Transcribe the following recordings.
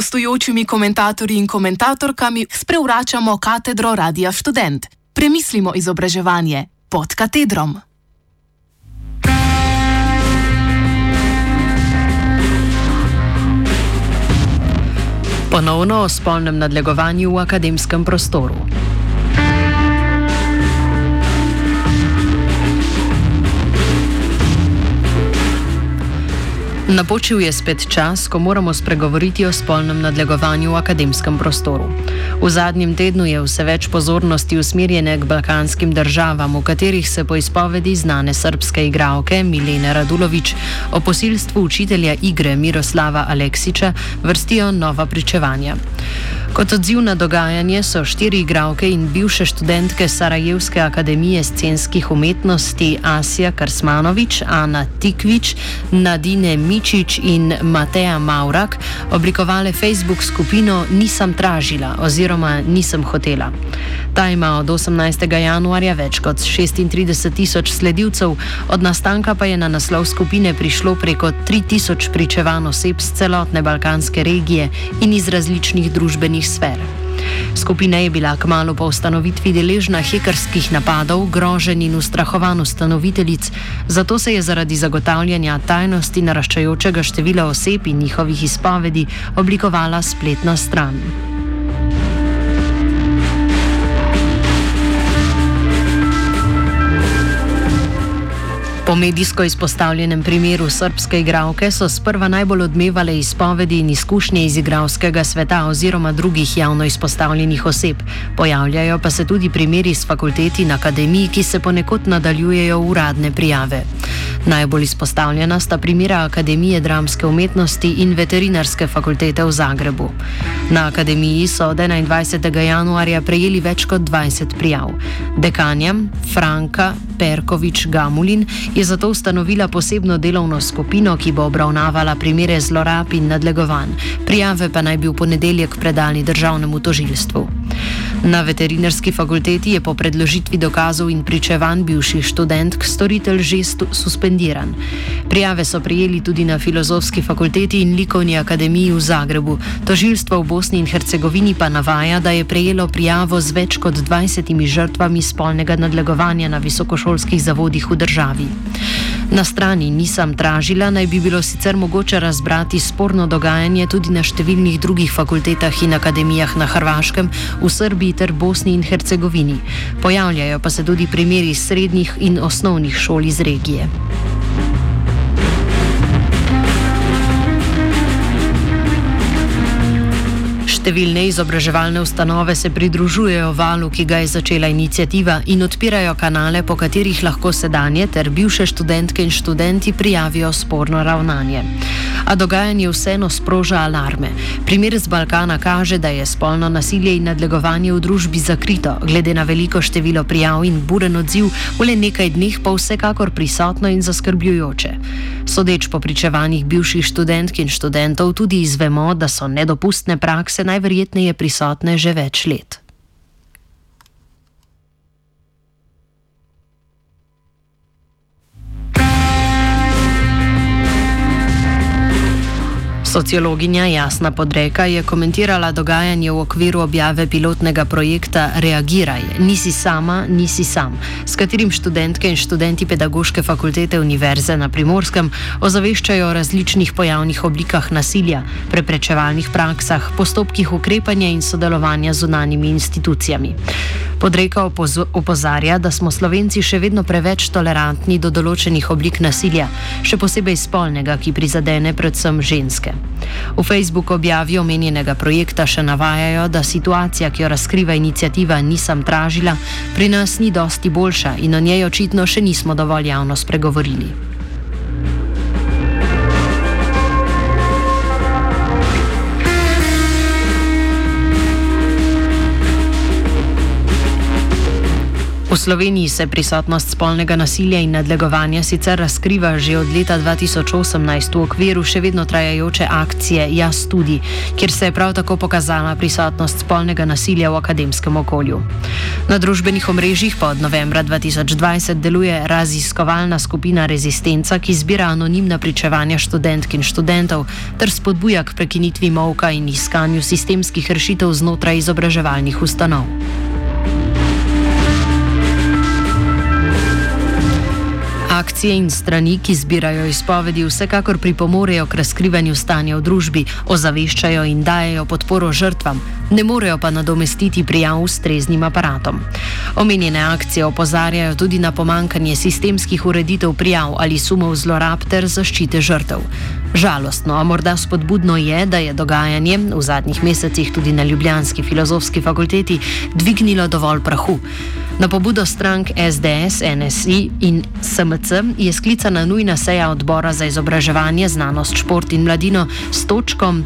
gostujočimi komentatorji in komentatorkami sprevračamo katedro Radia Student. Premislimo izobraževanje pod katedrom. Ponovno o spolnem nadlegovanju v akademskem prostoru. Napočil je spet čas, ko moramo spregovoriti o spolnem nadlegovanju v akademskem prostoru. V zadnjem tednu je vse več pozornosti usmerjene k balkanskim državam, v katerih se po izpovedi znane srpske igralke Milene Radulovič o posilstvu učitelja igre Miroslava Aleksiča vrstijo nova pričevanja. Kot odziv na dogajanje so štiri igralke in bivše študentke Sarajevske akademije scenskih umetnosti Asija Karsmanovič, Ana Tikvič, Nadine Mičič in Mateja Maurak oblikovale Facebook skupino Nisem tražila oziroma Nisem hotela. Ta ima od 18. januarja več kot 36 tisoč sledilcev, od nastanka pa je na naslov skupine prišlo preko 3000 pričevanj oseb z celotne balkanske regije in iz različnih družbenih različnih sfer. Skupina je bila kmalo po ustanovitvi deležna hekerskih napadov, groženj in ustrahovanj ustanoviteljic, zato se je zaradi zagotavljanja tajnosti naraščajočega števila oseb in njihovih izpovedi oblikovala spletna stran. Po medijsko izpostavljenem primeru srpske igralke so sprva najbolj odmevale izpovedi in izkušnje iz igralskega sveta oziroma drugih javno izpostavljenih oseb. Pojavljajo pa se tudi primeri z fakulteti in akademij, ki se ponekod nadaljujejo uradne prijave. Najbolj izpostavljena sta primera Akademije dramske umetnosti in veterinarske fakultete v Zagrebu. Na akademiji so od 21. januarja prejeli več kot 20 prijav. Dekanjam Franka Perkovič Gamulin zato ustanovila posebno delovno skupino, ki bo obravnavala primere zlorab in nadlegovanj. Prijave pa naj bi v ponedeljek predali državnemu tožilstvu. Na veterinarski fakulteti je po predložitvi dokazov in pričevanj bivših študentk storitelj že suspendiran. Prijave so prijeli tudi na filozofski fakulteti in likovni akademiji v Zagrebu. Tožilstvo v Bosni in Hercegovini pa navaja, da je prejelo prijavo z več kot 20 žrtvami spolnega nadlegovanja na visokošolskih zavodih v državi. Na strani nisem tražila, naj bi bilo sicer mogoče razbrati sporno dogajanje tudi na številnih drugih fakultetah in akademijah na Hrvaškem, v Srbiji ter Bosni in Hercegovini. Pojavljajo pa se tudi primeri srednjih in osnovnih šol iz regije. Številne izobraževalne ustanove se pridružujejo valu, ki ga je začela inicijativa in odpirajo kanale, po katerih lahko sedanje ter bivše študentke in študenti prijavijo sporno ravnanje. A dogajanje vseeno sproža alarme. Primer z Balkana kaže, da je spolno nasilje in nadlegovanje v družbi zakrito, glede na veliko število prijav in buren odziv, v le nekaj dneh pa vsekakor prisotno in zaskrbljujoče. Sodeč po pričevanjih bivših študentk in študentov tudi izvemo, da so nedopustne prakse najverjetneje prisotne že več let. Sociologinja Jasna Podreka je komentirala dogajanje v okviru objave pilotnega projekta Reagiraj, nisi sama, nisi sam, s katerim študentke in študenti pedagoške fakultete Univerze na Primorskem ozaveščajo o različnih pojavnih oblikah nasilja, preprečevalnih praksah, postopkih ukrepanja in sodelovanja z unanimi institucijami. Podreka opozarja, da smo Slovenci še vedno preveč tolerantni do določenih oblik nasilja, še posebej spolnega, ki prizadene predvsem ženske. V Facebooku objavi omenjenega projekta še navajajo, da situacija, ki jo razkriva inicijativa Nisem tražila, pri nas ni dosti boljša in o njej očitno še nismo dovolj javno spregovorili. V Sloveniji se prisotnost spolnega nasilja in nadlegovanja sicer razkriva že od leta 2018 v okviru še vedno trajajoče akcije Jaz tudi, kjer se je prav tako pokazala prisotnost spolnega nasilja v akademskem okolju. Na družbenih omrežjih pa od novembra 2020 deluje raziskovalna skupina Rezistenca, ki zbira anonimna pričevanja študentk in študentov ter spodbuja k prekinitvi molka in iskanju sistemskih rešitev znotraj izobraževalnih ustanov. Akcije in strani, ki zbirajo izpovedi, vsekakor pripomorejo k razkrivanju stanja v družbi, ozaveščajo in dajo podporo žrtvam, ne morejo pa nadomestiti prijav s treznim aparatom. Omenjene akcije opozarjajo tudi na pomankanje sistemskih ureditev prijav ali sumov zlorab ter zaščite žrtev. Žalostno, a morda spodbudno je, da je dogajanje v zadnjih mesecih tudi na Ljubljanski filozofski fakulteti dvignilo dovolj prahu. Na pobudo strank SDS, NSI in SMC je sklicana nujna seja odbora za izobraževanje, znanost, šport in mladino s točkom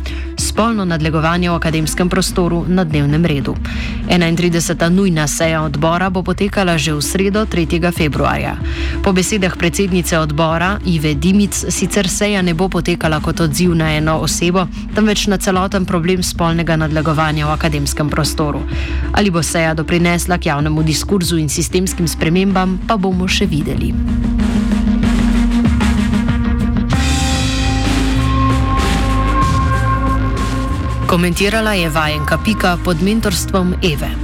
spolno nadlegovanje v akademskem prostoru na dnevnem redu. 31. nujna seja odbora bo potekala že v sredo 3. februarja. Po besedah predsednice odbora Ive Dimic sicer seja ne bo potekala kot odziv na eno osebo, temveč na celoten problem spolnega nadlegovanja v akademskem prostoru. Ali bo seja doprinesla k javnemu diskurzu in sistemskim spremembam, pa bomo še videli. Komentirala je vajenka Pika pod mentorstvom Eve.